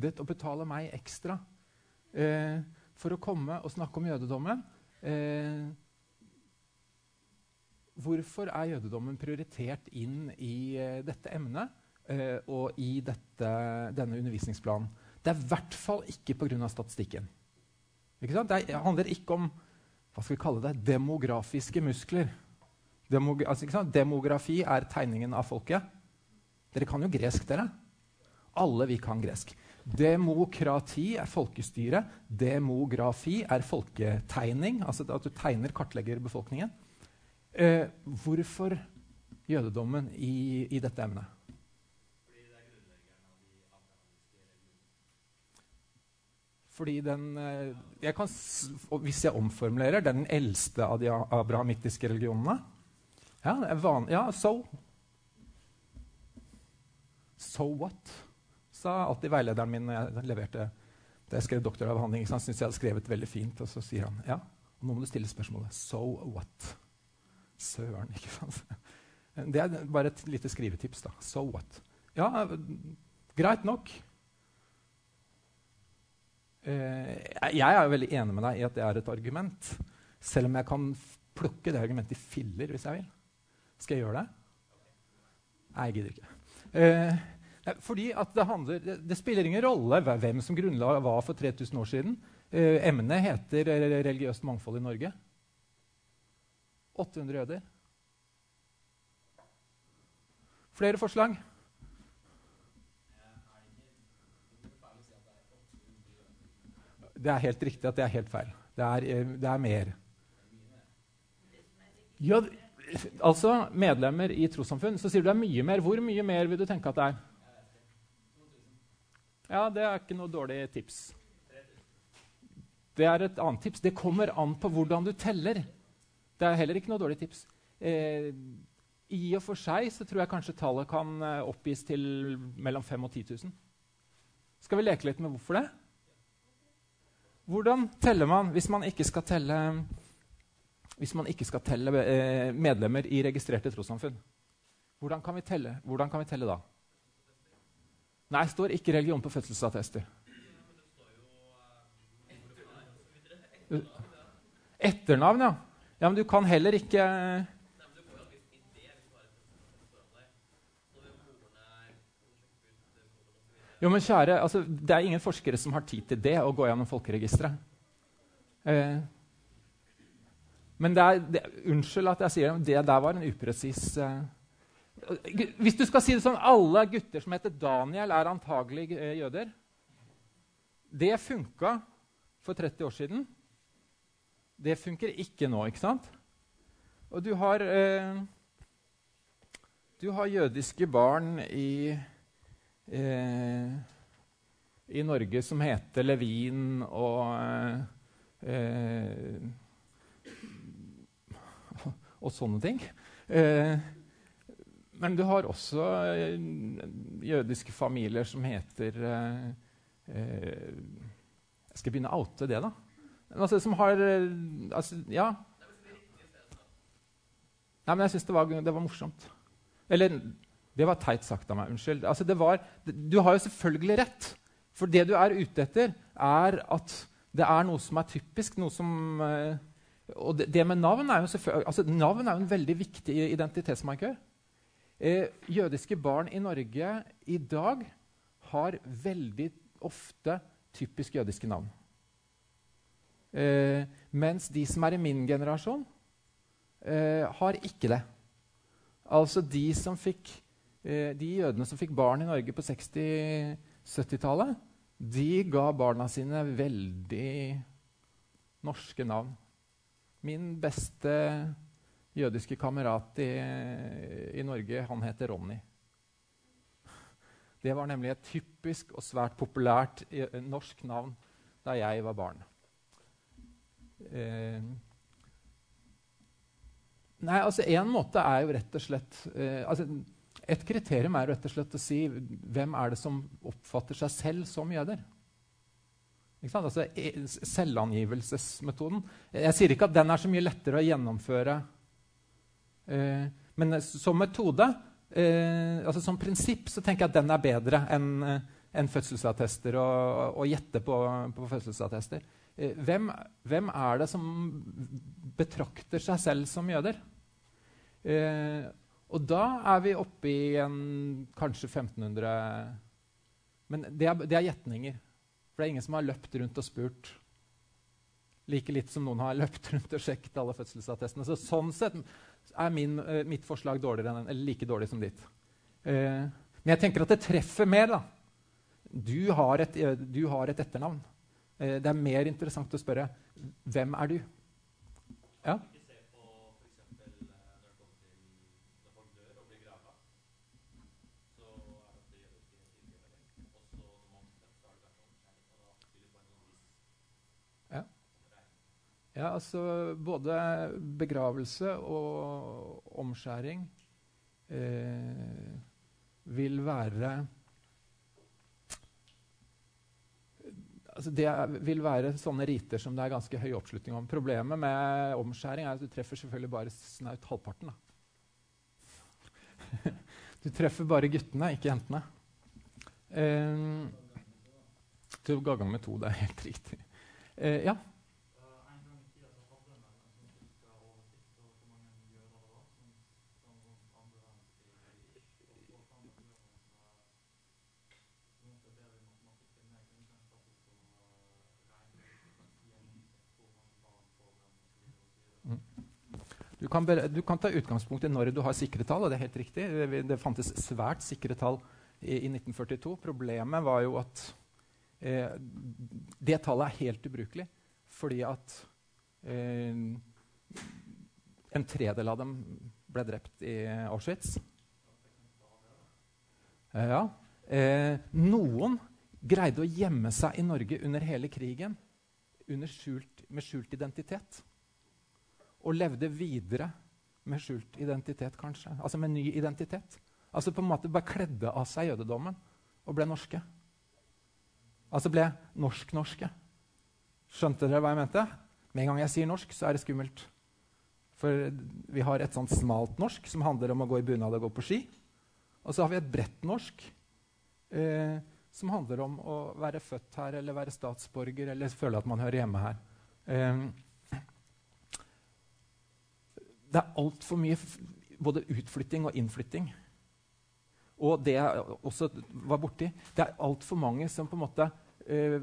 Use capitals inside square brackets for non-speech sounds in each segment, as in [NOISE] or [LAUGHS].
giddet å betale meg ekstra eh, for å komme og snakke om jødedommen. Eh, hvorfor er jødedommen prioritert inn i eh, dette emnet eh, og i dette, denne undervisningsplanen? Det er i hvert fall ikke pga. statistikken. Ikke det handler ikke om hva skal vi kalle det, demografiske muskler. Demog altså, Demografi er tegningen av folket. Dere kan jo gresk, dere. Alle vi kan gresk. Demokrati er folkestyre. Demografi er folketegning. Altså at du tegner, kartlegger befolkningen. Eh, hvorfor jødedommen i, i dette emnet? Fordi den eh, jeg kan, Hvis jeg omformulerer, den eldste av de abrahamittiske religionene. Ja, det er van, ja so. So what? Sa alltid veilederen min når jeg leverte da jeg skrev doktoravhandling. Han syntes jeg hadde skrevet veldig fint. Og så sier han ja, nå må du stille spørsmålet so what? Søren, ikke sant? Det er bare et lite skrivetips. da. So what? Ja, greit nok. Eh, jeg er jo veldig enig med deg i at det er et argument. Selv om jeg kan plukke det argumentet i filler hvis jeg vil. Skal jeg gjøre det? Nei, jeg gidder ikke. Eh, fordi at det, handler, det, spiller ingen rolle hvem som grunnla hva for 3000 år siden. Eh, emnet heter religiøst mangfold i Norge. 800 jøder. Flere forslag? Det er helt riktig at det er helt feil. Det er, eh, det er mer. Ja, altså, medlemmer i trossamfunn, så sier du det er mye mer. Hvor mye mer vil du tenke at det er? Ja, det er ikke noe dårlig tips. Det er et annet tips. Det kommer an på hvordan du teller. Det er heller ikke noe dårlig tips. Eh, I og for seg så tror jeg kanskje tallet kan eh, oppgis til mellom 5000 og 10 000. Skal vi leke litt med hvorfor det? Hvordan teller man hvis man ikke skal telle, ikke skal telle eh, medlemmer i registrerte trossamfunn? Hvordan kan Hvordan kan vi telle da? Nei, det står ikke religion på fødselsattester. Etternavn, ja. ja. Men du kan heller ikke Jo, men kjære, altså, Det er ingen forskere som har tid til det, å gå gjennom folkeregisteret. Eh, men det er, det, unnskyld at jeg sier det, men det der var en upresis eh, Hvis du skal si det sånn alle gutter som heter Daniel, er antagelig eh, jøder Det funka for 30 år siden. Det funker ikke nå, ikke sant? Og du har, eh, du har jødiske barn i eh, i Norge som heter Levin og eh, Og sånne ting. Eh, men du har også eh, jødiske familier som heter eh, eh, Jeg skal begynne å oute det, da. Altså, som har altså, Ja. Nei, men jeg syns det, det, var morsomt. Eller det var teit sagt av meg. Unnskyld. Altså, var, du har jo selvfølgelig rett. For det du er ute etter, er at det er noe som er typisk. noe som... Og det, det, med navn er jo altså, navn er jo en veldig viktig identitetsmarkør. Eh, jødiske barn i Norge i dag har veldig ofte typisk jødiske navn. Eh, mens de som er i min generasjon, eh, har ikke det. Altså de fikk Eh, de jødene som fikk barn i Norge på 60-70-tallet, de ga barna sine veldig norske navn. Min beste jødiske kamerat i, i Norge, han heter Ronny. Det var nemlig et typisk og svært populært eh, norsk navn da jeg var barn. Eh, nei, altså én måte er jo rett og slett eh, altså, et kriterium er rett og slett å si hvem er det som oppfatter seg selv som jøder. Altså, e, selvangivelsesmetoden. Jeg sier ikke at den er så mye lettere å gjennomføre. Eh, men som metode, eh, altså som prinsipp, så tenker jeg at den er bedre enn en fødselsattester og, og gjette på, på fødselsattester. Eh, hvem, hvem, er det som betrakter seg selv som jøder? Eh, og da er vi oppe i en, kanskje 1500 Men det er, det er gjetninger. For det er ingen som har løpt rundt og spurt. Like litt som noen har løpt rundt og sjekket alle fødselsattestene. Så sånn sett er min, uh, mitt forslag enn, like dårlig som ditt. Uh, men jeg tenker at det treffer mer. da. Du har et, du har et etternavn. Uh, det er mer interessant å spørre hvem er du? Ja? Ja, altså både begravelse og omskjæring eh, vil være altså Det vil være sånne riter som det er ganske høy oppslutning om. Problemet med omskjæring er at du treffer selvfølgelig bare snaut halvparten. [LAUGHS] du treffer bare guttene, ikke jentene. Eh, du ga gang med to, det er helt riktig. Eh, ja? Du kan, du kan, ta utgangspunkt i når du har sikre tall, og det er helt riktig. Det, det fantes svært sikre tall i, i 1942. Problemet var jo at eh, det tallet er helt ubrukelig fordi at eh, en tredel av dem ble drept i Auschwitz. Eh, noen greide å gjemme seg i Norge under hele krigen skjult, med skjult identitet og levde videre med skjult identitet, kanskje. Altså med ny identitet. Altså på en måte bare kledde av seg jødedommen og ble norske. Altså ble norsk-norske. Skjønte dere hva jeg mente? Med en gang jeg sier norsk, så er det skummelt. For vi har et sånt smalt norsk som handler om å gå i bunad og gå på ski. Og så har vi et bredt norsk eh, som handler om å være født her eller være statsborger eller føle at man hører hjemme her. Eh, det er altfor mye både utflytting og innflytting. Og det jeg også var borti, det er altfor mange som på en måte eh,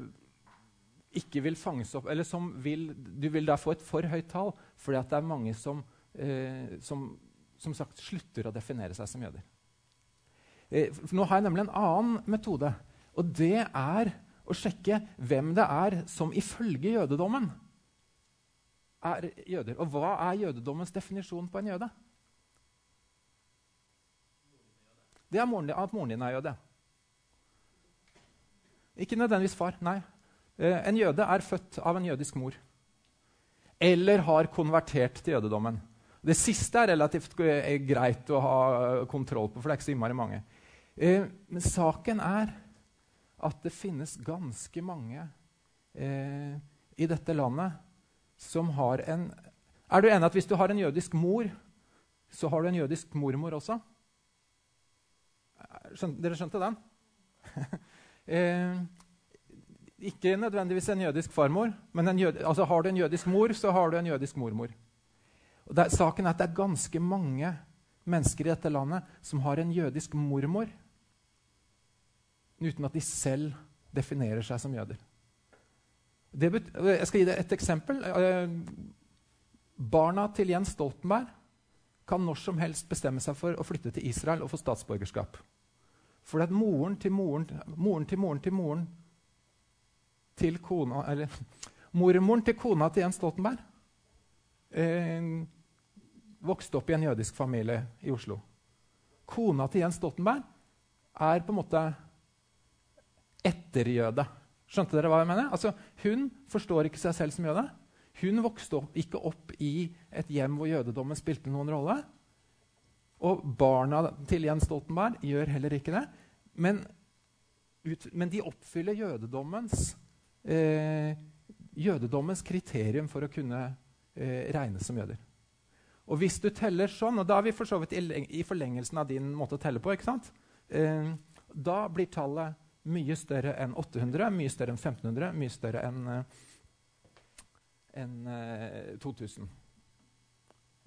ikke vil fanges opp Eller som vil Du vil da få et for høyt tall fordi det er mange som, eh, som, som sagt slutter å definere seg som jøder. Eh, nå har jeg nemlig en annen metode, og det er å sjekke hvem det er som ifølge jødedommen er jøder. Og hva er jødedommens definisjon på en jøde? Det er moren, at moren din er jøde. Ikke nødvendigvis far. Nei. Eh, en jøde er født av en jødisk mor. Eller har konvertert til jødedommen. Det siste er relativt eh, greit å ha kontroll på, for det er ikke så innmari mange. Eh, men saken er at det finnes ganske mange i dette landet som har en Er du enig at hvis du har en jødisk mor, så har du en jødisk mormor også? Skjønte, dere skjønte den? [LAUGHS] eh, ikke nødvendigvis en jødisk farmor, men jød, altså har du en jødisk mor, så har du en jødisk mormor. Der, saken er at det er ganske mange mennesker i dette landet som har en jødisk mormor, uten at de selv definerer seg som jøder jeg skal gi deg et eksempel. Eh, barna til Jens Stoltenberg kan når som helst bestemme seg for å flytte til Israel og få statsborgerskap. For at moren til moren, moren til moren til moren til kona Eller [LAUGHS] mormoren til kona til Jens Stoltenberg eh, vokste opp i en jødisk familie i Oslo. Kona til Jens Stoltenberg er på en måte etterjøde. Skjønte dere hva jeg mener? Altså, hun forstår ikke seg selv som jøde. Hun vokste opp, ikke opp i et hjem hvor jødedommen spilte noen rolle. Og barna til Jens Stoltenberg gjør heller ikke det. Men, ut, men de oppfyller jødedommens, eh, jødedommens kriterium for å kunne eh, regnes som jøder. Og hvis du teller sånn, og da er vi for så vidt i, i forlengelsen av din måte å telle på, ikke sant? Eh, da blir tallet mye større enn 800, mye større enn 1500, mye større enn en, 2000.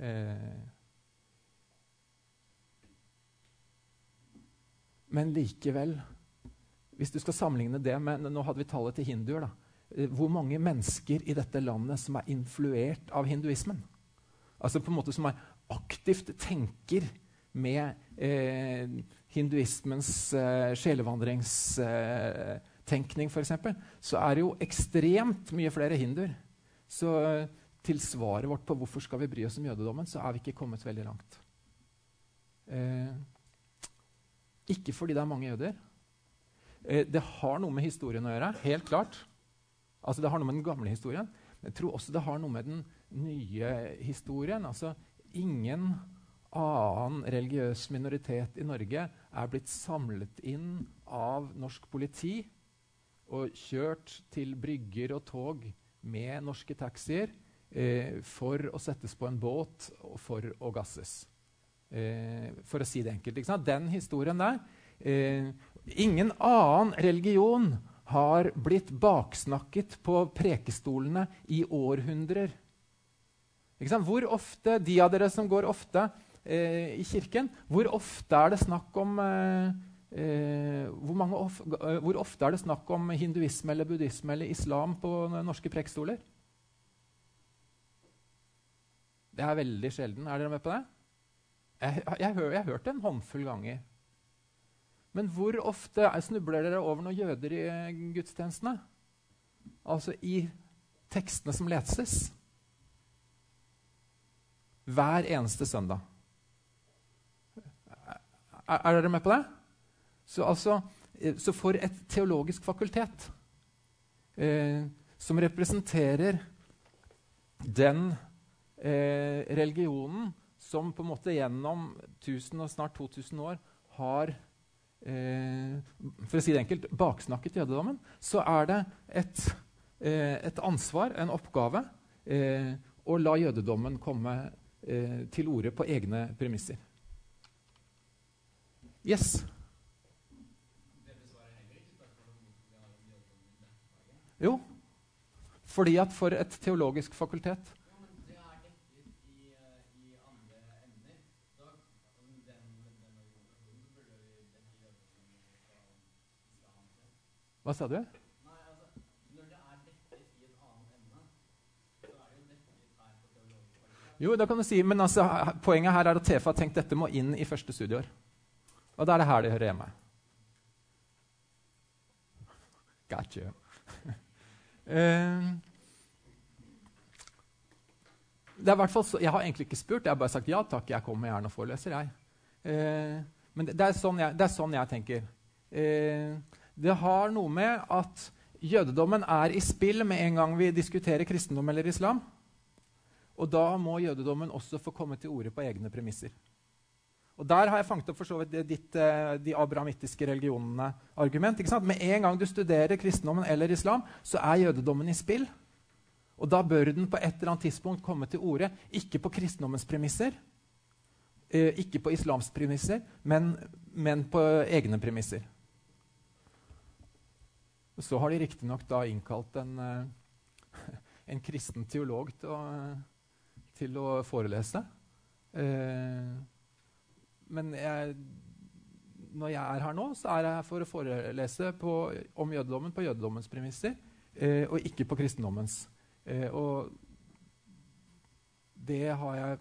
Eh, men likevel Hvis du skal sammenligne det med Nå hadde vi tallet til hinduer. da, Eh, hvor mange mennesker i dette landet som er influert av hinduismen. Altså på en måte som er aktivt tenker med eh, hinduismens eh, sjelevandringstenkning, eh, f.eks., så er det jo ekstremt mye flere hinduer. Så eh, til svaret vårt på hvorfor skal vi bry oss om jødedommen, så er vi ikke kommet veldig langt. Eh, ikke fordi det er mange jøder. Eh, det har noe med historien å gjøre, helt klart. Altså Det har noe med den gamle historien, jeg tror også det har noe med den nye historien. Altså Ingen annen religiøs minoritet i Norge er blitt samlet inn av norsk politi og kjørt til brygger og tog med norske taxier eh, for å settes på en båt og for å gasses. Eh, for å si det enkelt. Den historien der eh, Ingen annen religion har blitt baksnakket på prekestolene i århundrer. Hvor ofte, De av dere som går ofte eh, i kirken, hvor ofte er det snakk om eh, eh hvor, of, eh, hvor, ofte er det snakk om hinduisme eller buddhisme eller islam på norske prekestoler? Det er veldig sjelden. Er dere med på det? Jeg, har hørt det en håndfull ganger. Men hvor ofte snubler dere over noen jøder i eh, gudstjenestene? Altså i tekstene som leses. Hver eneste søndag. Er, er dere med på det? Så, altså, eh, så for et teologisk fakultet eh, som representerer den eh, religionen som på en måte gjennom 1000 og snart 2000 år har eh, for å si det enkelt, baksnakket jødedommen, så er det et, eh, et ansvar, en oppgave, eh, å la jødedommen komme til orde på egne premisser. Yes? Jo, fordi at for et teologisk fakultet Hva sa du? Jo det kan du si, men altså, poenget her er at TFA har tenkt dette må inn i første studieår. Og da er det her det hører hjemme. Gotcha. uh, [LAUGHS] det er hvert Jeg har egentlig ikke spurt. Jeg har bare sagt ja takk, jeg kommer gjerne og foreleser. jeg. Uh, men det, det, er sånn jeg, det, er sånn jeg, tenker. Uh, det har noe med at jødedommen er i spill med en gang vi diskuterer kristendom eller islam. Og da må jødedommen også få komme til orde på egne premisser. Og Der har jeg fanget opp for så vidt ditt, eh, de abrahamittiske religionene argument. Med en gang du studerer kristendommen eller islam, så er jødedommen i spill. Og da bør den på et eller annet tidspunkt komme til orde, ikke på kristendommens premisser, eh, ikke på islams premisser, men, men på egne premisser. Så har de riktignok innkalt en, eh, [LAUGHS] en, kristen teolog til å, til å forelese. Eh, men jeg, når jeg er her nå, så er jeg her for å forelese på, om jødedommen på jødedommens premisser, eh, og ikke på kristendommens. Eh, og det har jeg,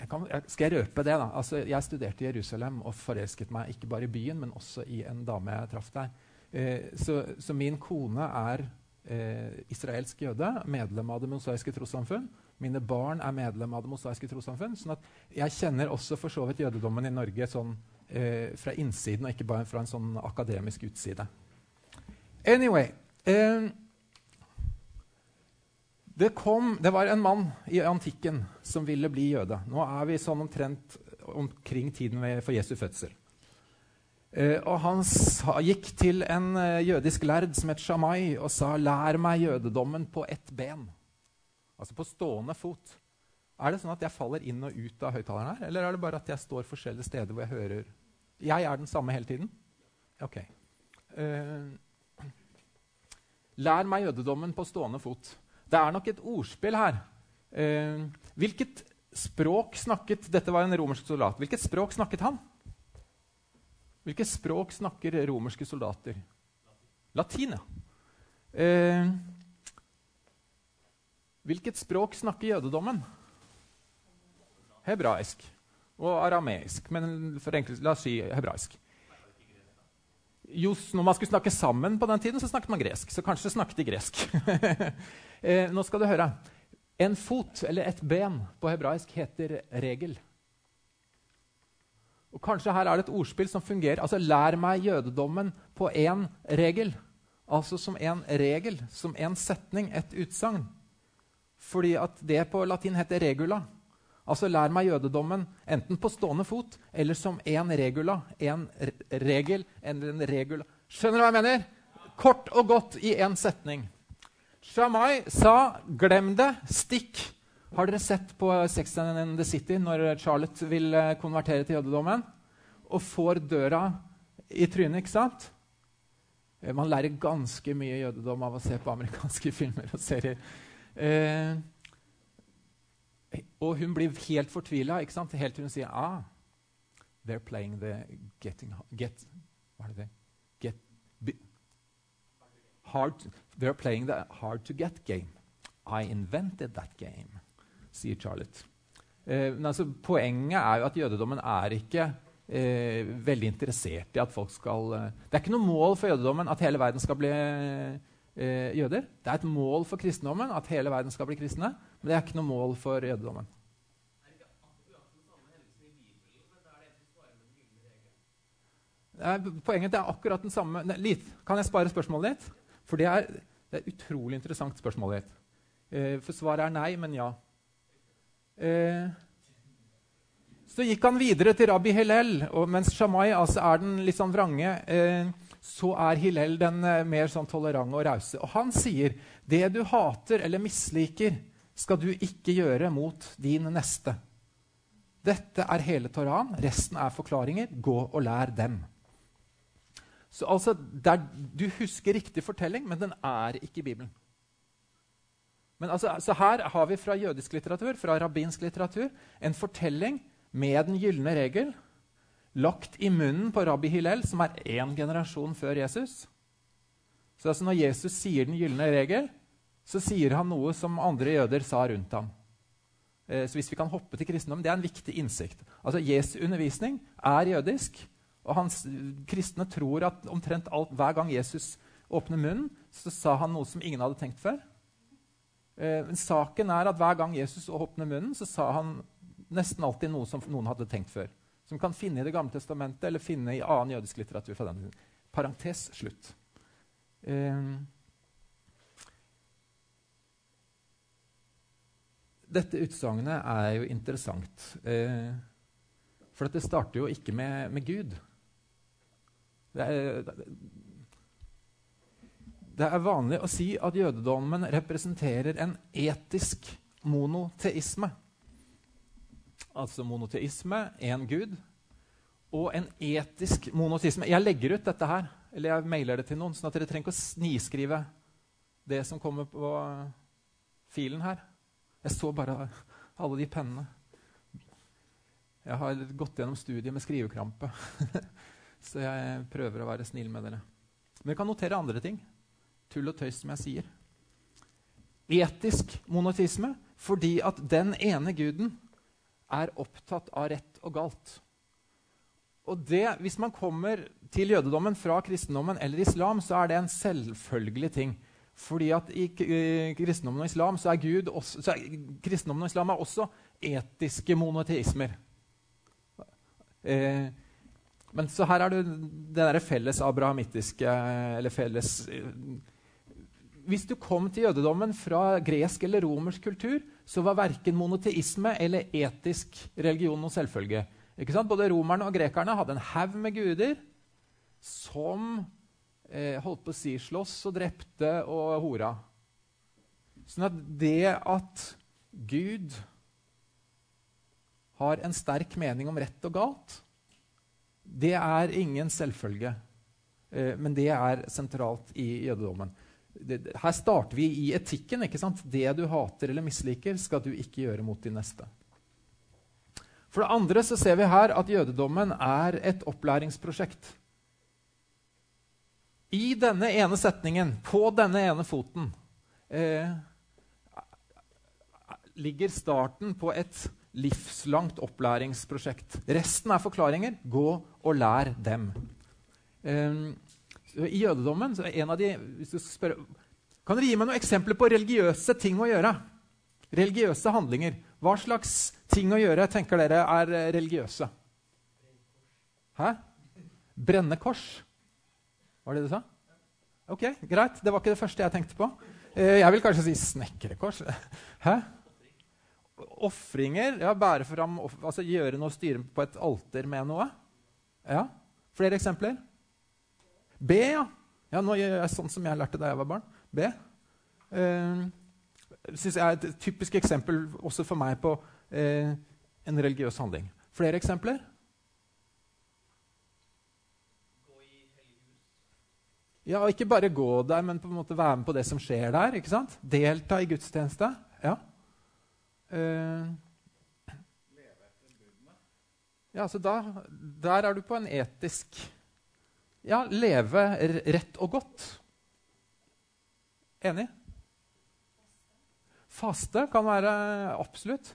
jeg, kan, jeg Skal jeg røpe det? da? Altså, jeg studerte i Jerusalem og forelsket meg ikke bare i byen, men også i en dame jeg traff der. Eh, så, så, min kone er eh, israelsk jøde, medlem av Det mosaiske trossamfunn. Mine barn er medlem av Det mosaiske trossamfunn. sånn at jeg kjenner også for så vidt jødedommen i Norge sånn, eh, fra innsiden, og ikke bare fra en sånn akademisk utside. Anyway eh, det, kom, det var en mann i antikken som ville bli jøde. Nå er vi sånn omtrent omkring tiden for Jesu fødsel. Uh, og han sa, gikk til en uh, jødisk lærd som het Shamai, og sa 'Lær meg jødedommen på ett ben'. Altså på stående fot. Er det sånn at jeg faller inn og ut av høyttaleren her? Eller er det bare at jeg står forskjellige steder hvor jeg hører Jeg er den samme hele tiden? Ok. Uh, lær meg jødedommen på stående fot. Det er nok et ordspill her. Uh, hvilket språk snakket Dette var en romersk soldat. Hvilket språk snakket han? Hvilket språk snakker romerske soldater? Latin, ja. Eh, hvilket språk snakker jødedommen? Hebraisk og arameisk. Men enkelt, la oss si hebraisk. Just når man skulle snakke sammen på den tiden, så snakket man gresk. Så kanskje snakket de gresk. [LAUGHS] eh, nå skal du høre. En fot, eller et ben, på hebraisk heter regel. Og Kanskje her er det et ordspill som fungerer. Altså, Lær meg jødedommen på én regel. Altså som en regel, som en setning, et utsagn. Fordi at det på latin heter regula. Altså lær meg jødedommen enten på stående fot eller som en regula. En regel eller en regula. Skjønner du hva jeg mener? Kort og godt i én setning. Shamai sa 'glem det, stikk'. Har dere sett på Sex and the City når Charlotte vil eh, konvertere til jødedommen? Og får døra i trynet, ikke sant? Eh, man lærer ganske mye jødedom av å se på amerikanske [LAUGHS] filmer og serier. Eh, og hun blir helt fortvila helt til hun sier ah, They're playing the getting get, Hva er det? Get, be, hard, they're playing the hard to get game. I invented that game, sier Charlotte. Eh, altså, poenget er jo at jødedommen er ikke eh, veldig interessert i at folk skal eh, Det er ikke noe mål for jødedommen at hele verden skal bli eh, jøder. Det er et mål for kristendommen at hele verden skal bli kristne, men det er ikke noe mål for jødedommen. Poenget er akkurat den samme Nei, Kan jeg spare spørsmålet ditt? For det er, det er utrolig interessant spørsmål ditt. Eh, for svaret er nei, men ja. Eh, så gikk han videre til rabbi Hillel, og mens Shamai altså er den litt sånn vrange. Eh, så er Hillel den eh, mer sånn tolerante og rause. Og han sier det du hater eller misliker, skal du ikke gjøre mot din neste. Dette er hele Toraen. Resten er forklaringer. Gå og lær dem. Så altså, der, Du husker riktig fortelling, men den er ikke i Bibelen. Men altså, så Her har vi fra jødisk litteratur, fra rabbinsk litteratur, en fortelling med den gylne regel lagt i munnen på rabbi Hillel, som er én generasjon før Jesus. Så altså Når Jesus sier den gylne regel, så sier han noe som andre jøder sa rundt ham. Eh, så hvis vi kan hoppe til kristendom, Det er en viktig innsikt. Altså Jesu undervisning er jødisk. Og hans kristne tror at omtrent alt, hver gang Jesus åpner munnen, så sa han noe som ingen hadde tenkt før. Eh, men saken er at hver gang Jesus åpner munnen, så sa han nesten alltid noe som noen hadde tenkt før som kan finne i Det gamle testamentet eller finne i annen jødisk litteratur fra den tiden. Parentes slutt. Eh, dette utsagnet er jo interessant. Eh, for det starter jo ikke med, med Gud. Det er, det er, vanlig å si at jødedommen representerer en etisk monoteisme altså monoteisme, én gud, og en etisk monoteisme. Jeg legger ut dette her, eller jeg mailer det til noen, sånn at dere trenger ikke å sniskrive det som kommer på filen her. Jeg så bare alle de pennene. Jeg har gått gjennom studiet med skrivekrampe, [LAUGHS] så jeg prøver å være snill med dere. Men dere kan notere andre ting. Tull og tøys, som jeg sier. Etisk monotisme fordi at den ene guden er opptatt av rett og galt. Og det, Hvis man kommer til jødedommen fra kristendommen eller islam, så er det en selvfølgelig ting. Fordi at i kristendommen og islam så er, Gud også, så er kristendommen og islam er også etiske monoteismer. Eh, men så her er det det derre felles abrahamittiske eller felles eh, Hvis du kom til jødedommen fra gresk eller romersk kultur, så var verken monoteisme eller etisk religion noen selvfølge. Både romerne og grekerne hadde en haug med guder som eh, holdt på å si slåss og drepte og hora. Sånn at det at Gud har en sterk mening om rett og galt, det er ingen selvfølge. Eh, men det er sentralt i jødedommen. Det, her starter vi i etikken. ikke sant? Det du hater eller misliker, skal du ikke gjøre mot din neste. For det andre så ser vi her at jødedommen er et opplæringsprosjekt. I denne ene setningen, på denne ene foten, eh, ligger starten på et livslangt opplæringsprosjekt. Resten er forklaringer. Gå og lær dem. Um, I jødedommen en av de, spør, Kan dere gi meg noen eksempler på religiøse ting å gjøre? Religiøse handlinger. Hva slags ting å gjøre tenker dere er religiøse? Hæ? Brenne kors? Var det det du sa? Ok, Greit. Det var ikke det første jeg tenkte på. Eh, jeg vil kanskje si snekrekors. [LAUGHS] Hæ? Ofringer. Ja, bære fram, altså gjøre noe, styre på et alter med noe. Ja. Flere eksempler? Be, ja. ja nå gjør jeg sånn som jeg lærte da jeg var barn. Be. Eh, synes jeg er et typisk eksempel også for meg på eh, en religiøs handling. Flere eksempler? Ja, Ikke bare gå der, men på en måte være med på det som skjer der. ikke sant? Delta i gudstjeneste. Ja. Uh, ja, så da, Der er du på en etisk Ja, leve rett og godt. Enig? Faste kan være absolutt.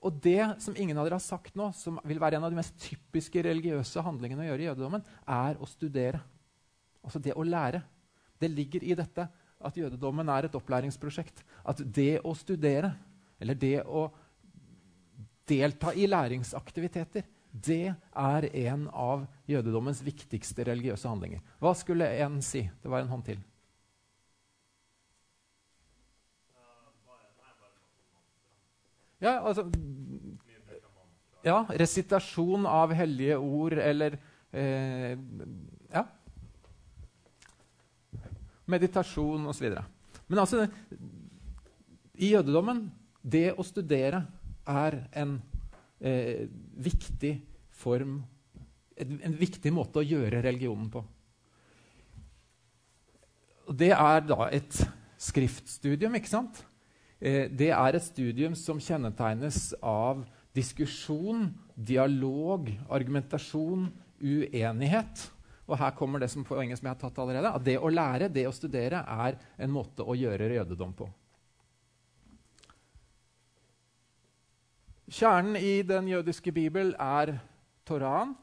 Og det som ingen av dere har sagt nå, som vil være en av de mest typiske religiøse handlingene å gjøre i jødedommen, er å studere. Altså det å lære. Det ligger i dette at jødedommen er et opplæringsprosjekt. At det å studere, eller det å delta i læringsaktiviteter, det er en av jødedommens viktigste religiøse handlinger. Hva skulle en si? Det var en hånd til. Ja, altså Ja, resitasjon av hellige ord eller eh, Ja. Meditasjon osv. Men altså I jødedommen det å studere er en eh, viktig form en, viktig måte å gjøre religionen på. Og det er da et skriftstudium, ikke sant? Eh, det er et studium som kjennetegnes av diskusjon, dialog, argumentasjon, uenighet. Og her kommer det som poenget som jeg har tatt allerede, at det å lære, det å studere, er en måte å gjøre jødedom på. Kjernen i den jødiske bibel er Toraen,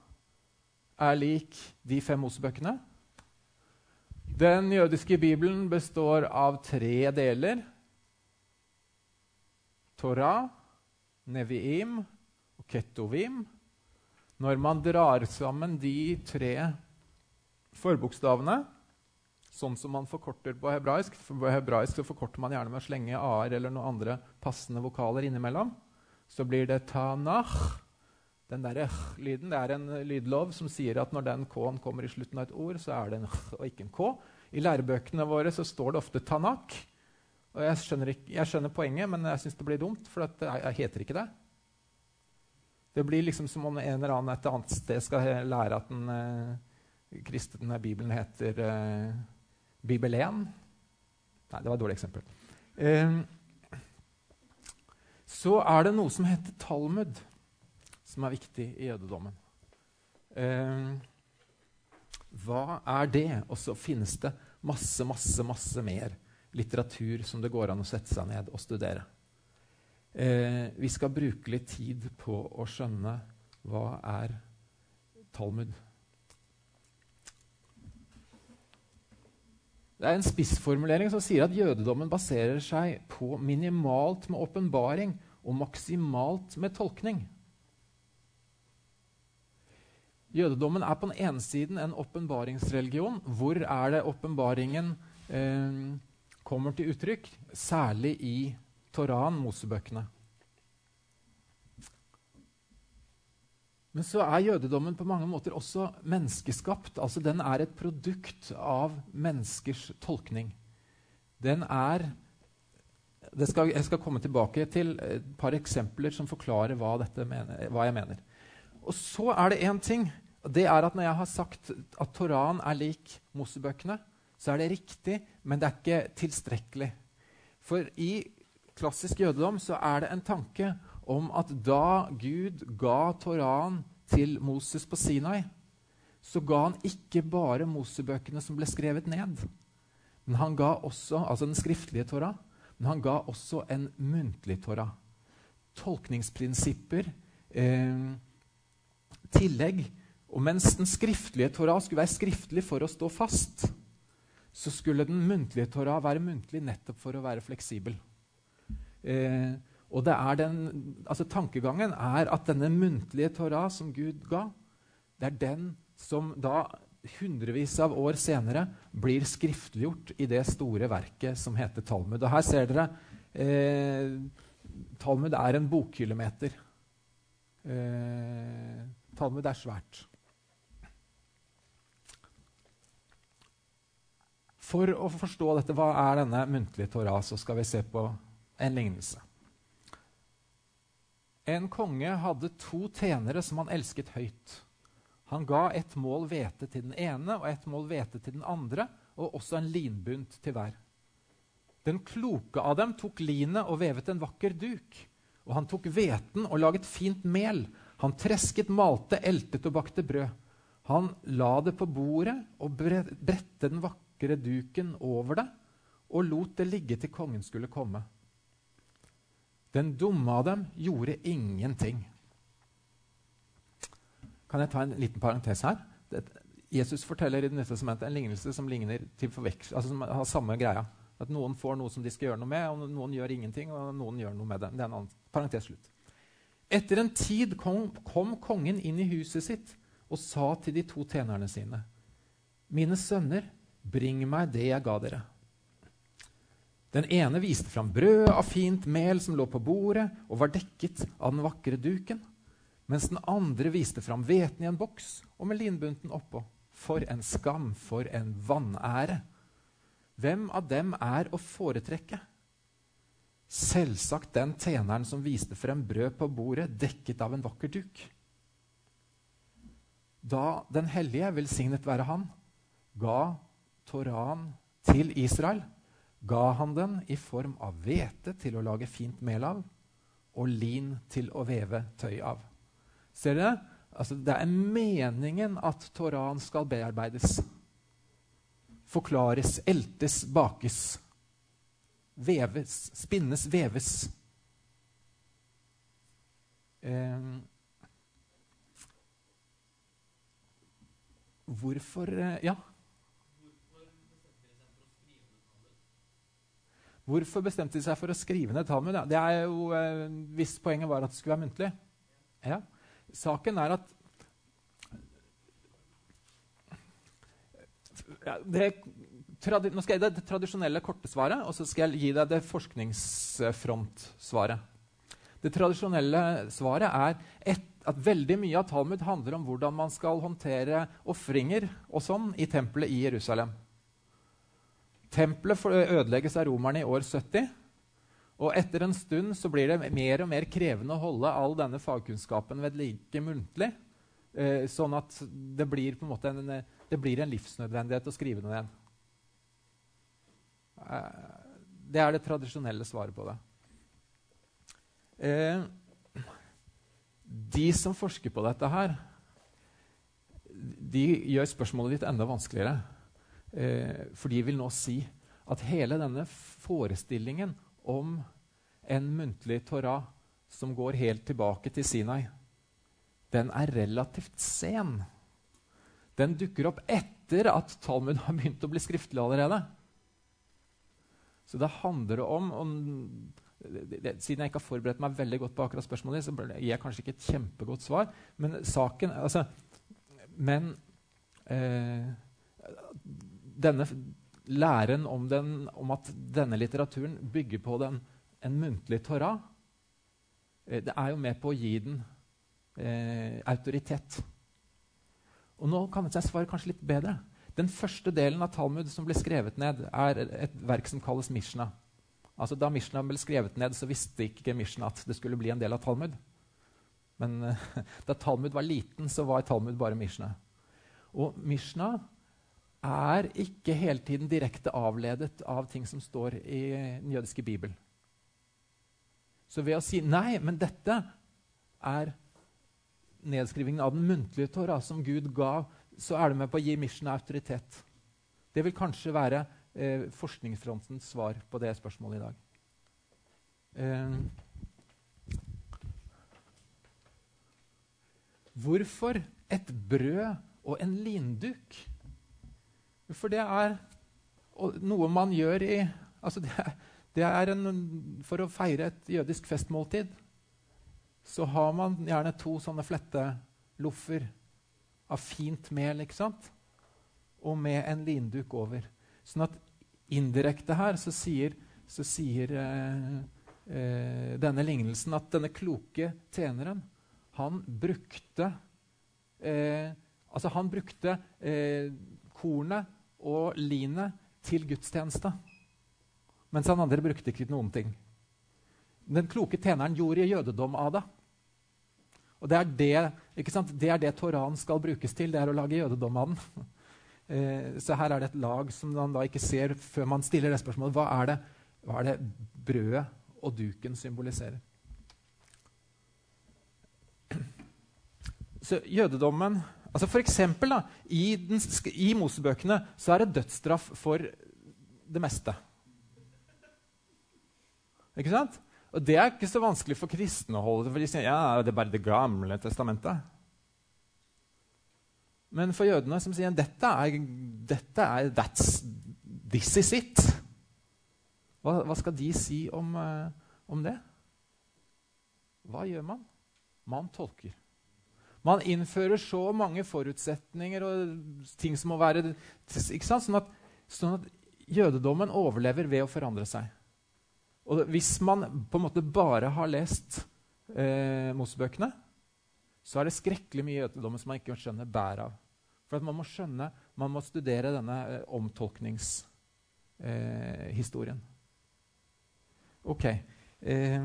er lik de fem Mosebøkene. Den jødiske bibelen består av tre deler. Torah, Neviim og Ketovim. Når man drar sammen de tre forbokstavene, sånn som man forkorter på hebraisk For på hebraisk forkorter man gjerne med å slenge a-er eller noen andre passende vokaler innimellom. Så blir det tanach. Den der lyden det er en lydlov som sier at når den k-en kommer i slutten av et ord, så er det en h og ikke en k. I lærebøkene våre så står det ofte tanak. Og jeg skjønner, ikke, jeg skjønner poenget, men jeg syns det blir dumt, for det jeg heter ikke det. Det blir liksom som om en eller annen et annet sted skal lære at den eh, kristne Bibelen heter eh, Bibelen. Nei, det var et dårlig eksempel. Eh, så er det noe som heter Talmud, som er viktig i jødedommen. Eh, hva er det? Og så finnes det masse, masse, masse mer litteratur som det går an å sette seg ned og studere. Eh, vi skal bruke litt tid på å skjønne hva er Talmud. Det er en spissformulering som sier at jødedommen baserer seg på minimalt med åpenbaring og maksimalt med tolkning. Jødedommen er på den ene siden en åpenbaringsreligion. Hvor er det åpenbaringen eh, kommer til uttrykk? Særlig i Toran, Mosebøkene. Men så er jødedommen på mange måter også menneskeskapt. Altså Den er et produkt av menneskers tolkning. Den er skal, Jeg skal komme tilbake til et par eksempler som forklarer hva, mener, hva jeg mener. Og så er det én ting. det er at når jeg har sagt at Toraen er lik Mosebøkene, så er det riktig, men det er ikke tilstrekkelig. For i klassisk jødedom så er det en tanke om at da Gud ga Toraen til Moses på Sinai, så ga han ikke bare Mosebøkene som ble skrevet ned. Men han ga også, altså den skriftlige Torah, men han ga også en muntlig Torah. Tolkningsprinsipper, eh, tillegg. Og mens den skriftlige Torah skulle være skriftlig for å stå fast, så skulle den muntlige Torah være muntlig nettopp for å være fleksibel. Eh, og er den, altså Tankegangen er at denne muntlige Torah som Gud ga, det er den som da hundrevis av år senere blir skriftliggjort i det store verket som heter Talmud. Og her ser dere eh, Talmud er en bokkilometer. Eh, Talmud er svært. For å forstå dette, hva er denne muntlige Torah, så skal vi se på en lignelse. En konge hadde to tjenere som han elsket høyt. Han ga et mål hvete til den ene og et mål hvete til den andre, og også en linbunt til hver. Den kloke av dem tok linet og vevet en vakker duk. Og han tok hveten og laget fint mel. Han tresket, malte, eltet og bakte brød. Han la det på bordet og bredte den vakre duken over det og lot det ligge til kongen skulle komme. Den dumme av dem gjorde ingenting. Kan jeg ta en liten parentes her? Jesus forteller i Det som testamentet en lignelse som ligner til altså som har samme greia. At noen får noe som de skal gjøre noe med, og noen gjør ingenting. og noen gjør noe med det. Det er en annen parentes slutt. Etter en tid kom, kom kongen inn i huset sitt og sa til de to tjenerne sine.: Mine sønner, bring meg det jeg ga dere. Den ene viste fram brød av fint mel som lå på bordet og var dekket av den vakre duken mens den andre viste fram hveten i en boks og med linbunten oppå. For en skam, for en vanære! Hvem av dem er å foretrekke? Selvsagt den tjeneren som viste frem brød på bordet dekket av en vakker duk. Da Den hellige, velsignet være han, ga Toran til Israel, ga han den i form av hvete til å lage fint mel av og lin til å veve tøy av. Ser dere? Altså, det er meningen at Toraen skal bearbeides. Forklares, eltes, bakes. Veves, spinnes, veves. Eh, hvorfor Ja? Hvorfor bestemte de seg for å skrive ned Talmud? Det er jo, eh, Hvis poenget var at det skulle være muntlig. Ja. Saken er at det, Nå skal jeg gi deg det tradisjonelle korte svaret, og så skal jeg gi deg det forskningsfrontsvaret. Det tradisjonelle svaret er et, at veldig mye av Talmud handler om hvordan man skal håndtere ofringer og sånn i tempelet i Jerusalem. Tempelet ødelegges av romerne i år 70. Og etter en stund så blir det mer og mer krevende å holde all denne fagkunnskapen ved like muntlig. Eh, sånn at det blir, en en, det blir en livsnødvendighet å skrive det ned. Eh, det er det tradisjonelle svaret på det. Eh, de som forsker på dette her, de gjør spørsmålet ditt enda vanskeligere. Eh, for de vil nå si at hele denne forestillingen om en muntlig Torah som går helt tilbake til Sinai, den er relativt sen. Den dukker opp etter at Talmud [LAUGHS] har begynt å bli skriftlig allerede. Så det handler om, om Siden jeg ikke har forberedt meg veldig godt på akkurat spørsmålet, så gir jeg kanskje ikke et kjempegodt svar. Men saken altså, Men eh, denne læren om, den, om, at denne litteraturen bygger på den, en muntlig Torah, eh, det er jo med på å gi den eh, autoritet. Og nå kan jeg svare kanskje litt bedre. Den første delen av Talmud som ble skrevet ned, er et verk som kalles Mishna. Altså Da Mishna ble skrevet ned, så visste ikke Mishna at det skulle bli en del av Talmud. Men [LAUGHS] da Talmud var liten, så var Talmud bare Mishna. Og Mishna er ikke hele tiden direkte avledet av ting som står i den jødiske bibelen. Så ved å si nei, men dette er nedskrivingen av den muntlige Torah som Gud ga, så er du med på å gi Mission autoritet. Det vil kanskje være eh, forskningsfrontens svar på det spørsmålet i dag. Eh, hvorfor et brød og en linduk? For det er noe man gjør i altså det, det er en, For å feire et jødisk festmåltid så har man gjerne to sånne fletteloffer av fint mel, ikke sant? Og med en linduk over. Sånn at indirekte her så sier, så sier eh, eh, denne lignelsen at denne kloke tjeneren, han brukte eh, Altså, han brukte eh, kornet og linet til gudstjeneste. Mens han andre brukte ikke noen ting. Den kloke tjeneren gjorde jødedom av det. Og det er det, det er det Toran skal brukes til. Det er å lage jødedom av den. [LAUGHS] Eh, så her er det et lag som man da ikke ser før man stiller det spørsmålet. Hva er det, hva er det brødet og duken symboliserer? [CLEARS THROAT] Så jødedommen altså For eksempel da, i, den, i Mosebøkene så er det dødsstraff for det meste. Ikke sant? Og det er ikke så vanskelig for kristne å holde for de sier ja, det er bare Det gamle testamentet. Men for jødene som sier dette er, dette er that's, This is it. Hva, hva skal de si om, uh, om, det? Hva gjør man? Man tolker. Man innfører så mange forutsetninger og ting som må være sånn at, sånn at jødedommen overlever ved å forandre seg. Og hvis man på en måte bare har lest eh, Mosebøkene, så er det skrekkelig mye jødedommen som man ikke skjønner bæret av. For man må skjønne, man må studere denne eh, omtolkningshistorien. Eh, ok. Eh,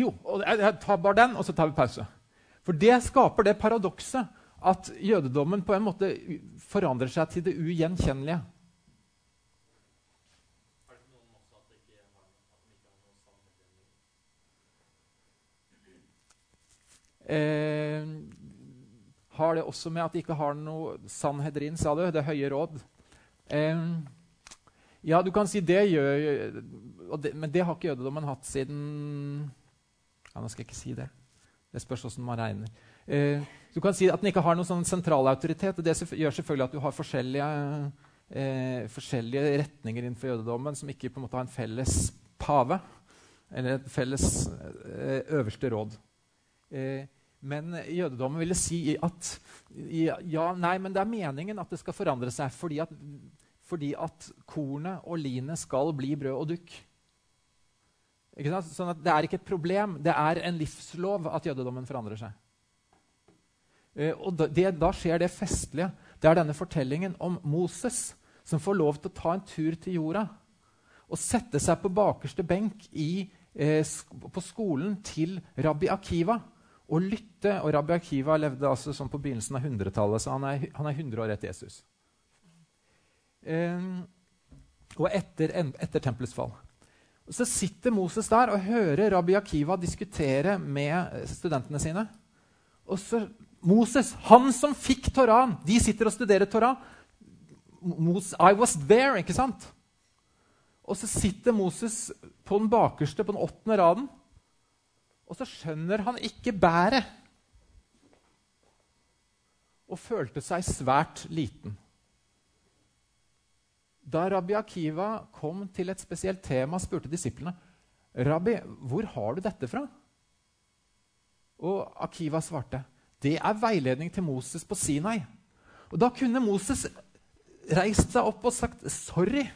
jo, jeg tar bare den, og så tar vi pause. For det skaper det paradokset at jødedommen på en måte forandrer seg til det ugjenkjennelige. Eh, har det også med at de ikke har noe Sanhedrin, sa du? Det høye råd. Eh, ja, du kan si det gjør det, Men det har ikke jødedommen hatt siden ja, Nå skal jeg ikke si det. Det spørs hvordan man regner. Eh, du kan si at den ikke har noen sånn sentral autoritet. og Det gjør selvfølgelig at du har forskjellige, eh, forskjellige retninger innenfor jødedommen som ikke på en måte har en felles pave eller et felles eh, øverste råd. Eh, men jødedommen ville si at ja, nei, men det er meningen at det skal forandre seg fordi at, fordi at kornet og linet skal bli brød og dukk. Sånn at Det er ikke et problem, det er en livslov at jødedommen forandrer seg. Eh, og det, da skjer det festlige. Det er denne fortellingen om Moses som får lov til å ta en tur til jorda og sette seg på bakerste benk i, eh, på skolen til rabbi Akiva og lytte. Og Rabbi Akiva levde altså sånn på begynnelsen av 100-tallet, så han er, han er, 100 år etter Jesus. Um, og etter, etter tempelets fall. Så sitter Moses der og hører Rabbi Akiva diskutere med studentene sine. Og så Moses, han som fikk Toraen De sitter og studerer Torah. I was there, ikke sant? Og så sitter Moses på den bakerste, på den åttende raden. Og så skjønner han ikke bæret. Og følte seg svært liten. Da Rabbi Akiva kom til et spesielt tema, spurte disiplene Rabbi, hvor har du dette fra? Og Akiva svarte, det er veiledning til Moses på Sinai. Og Da kunne Moses reist seg opp og sagt, 'Sorry,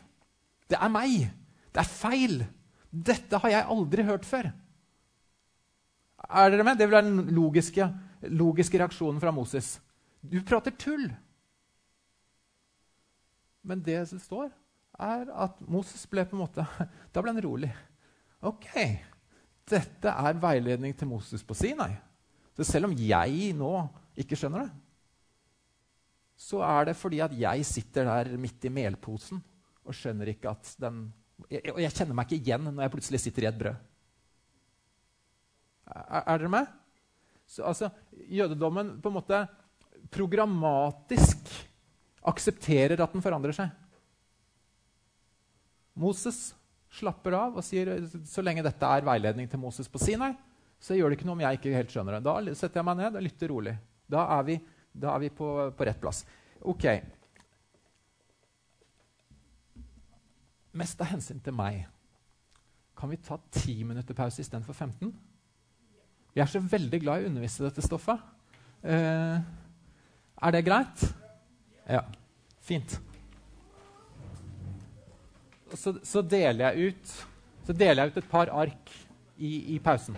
det er meg. Det er feil. Dette har jeg aldri hørt før.' Er dere med? Det vil være den logiske, logiske reaksjonen fra Moses. Du prater tull! Men det som står, er at Moses ble på en måte [LAUGHS] Da ble han rolig. Ok, dette er veiledning til Moses på Sinai. Så selv om jeg nå ikke skjønner det, så er det fordi at jeg sitter der midt i melposen og skjønner ikke at den Og jeg kjenner meg ikke igjen når jeg plutselig sitter i et brød. Er, er dere med? Så, altså, jødedommen på en måte programmatisk aksepterer at den forandrer seg. Moses slapper av og sier så lenge dette er veiledning til Moses på Sinai, så gjør det ikke noe om jeg ikke helt skjønner det. Da setter jeg meg ned og lytter rolig. Da er vi, da er vi på, på, rett plass. Ok. Mest av hensyn til meg. Kan vi ta ti minutter pause istedenfor 15? Vi er så veldig glad i å undervise dette stoffet. Eh, er det greit? Ja. Fint så, så, deler ut, så, deler jeg ut, et par ark i, i pausen.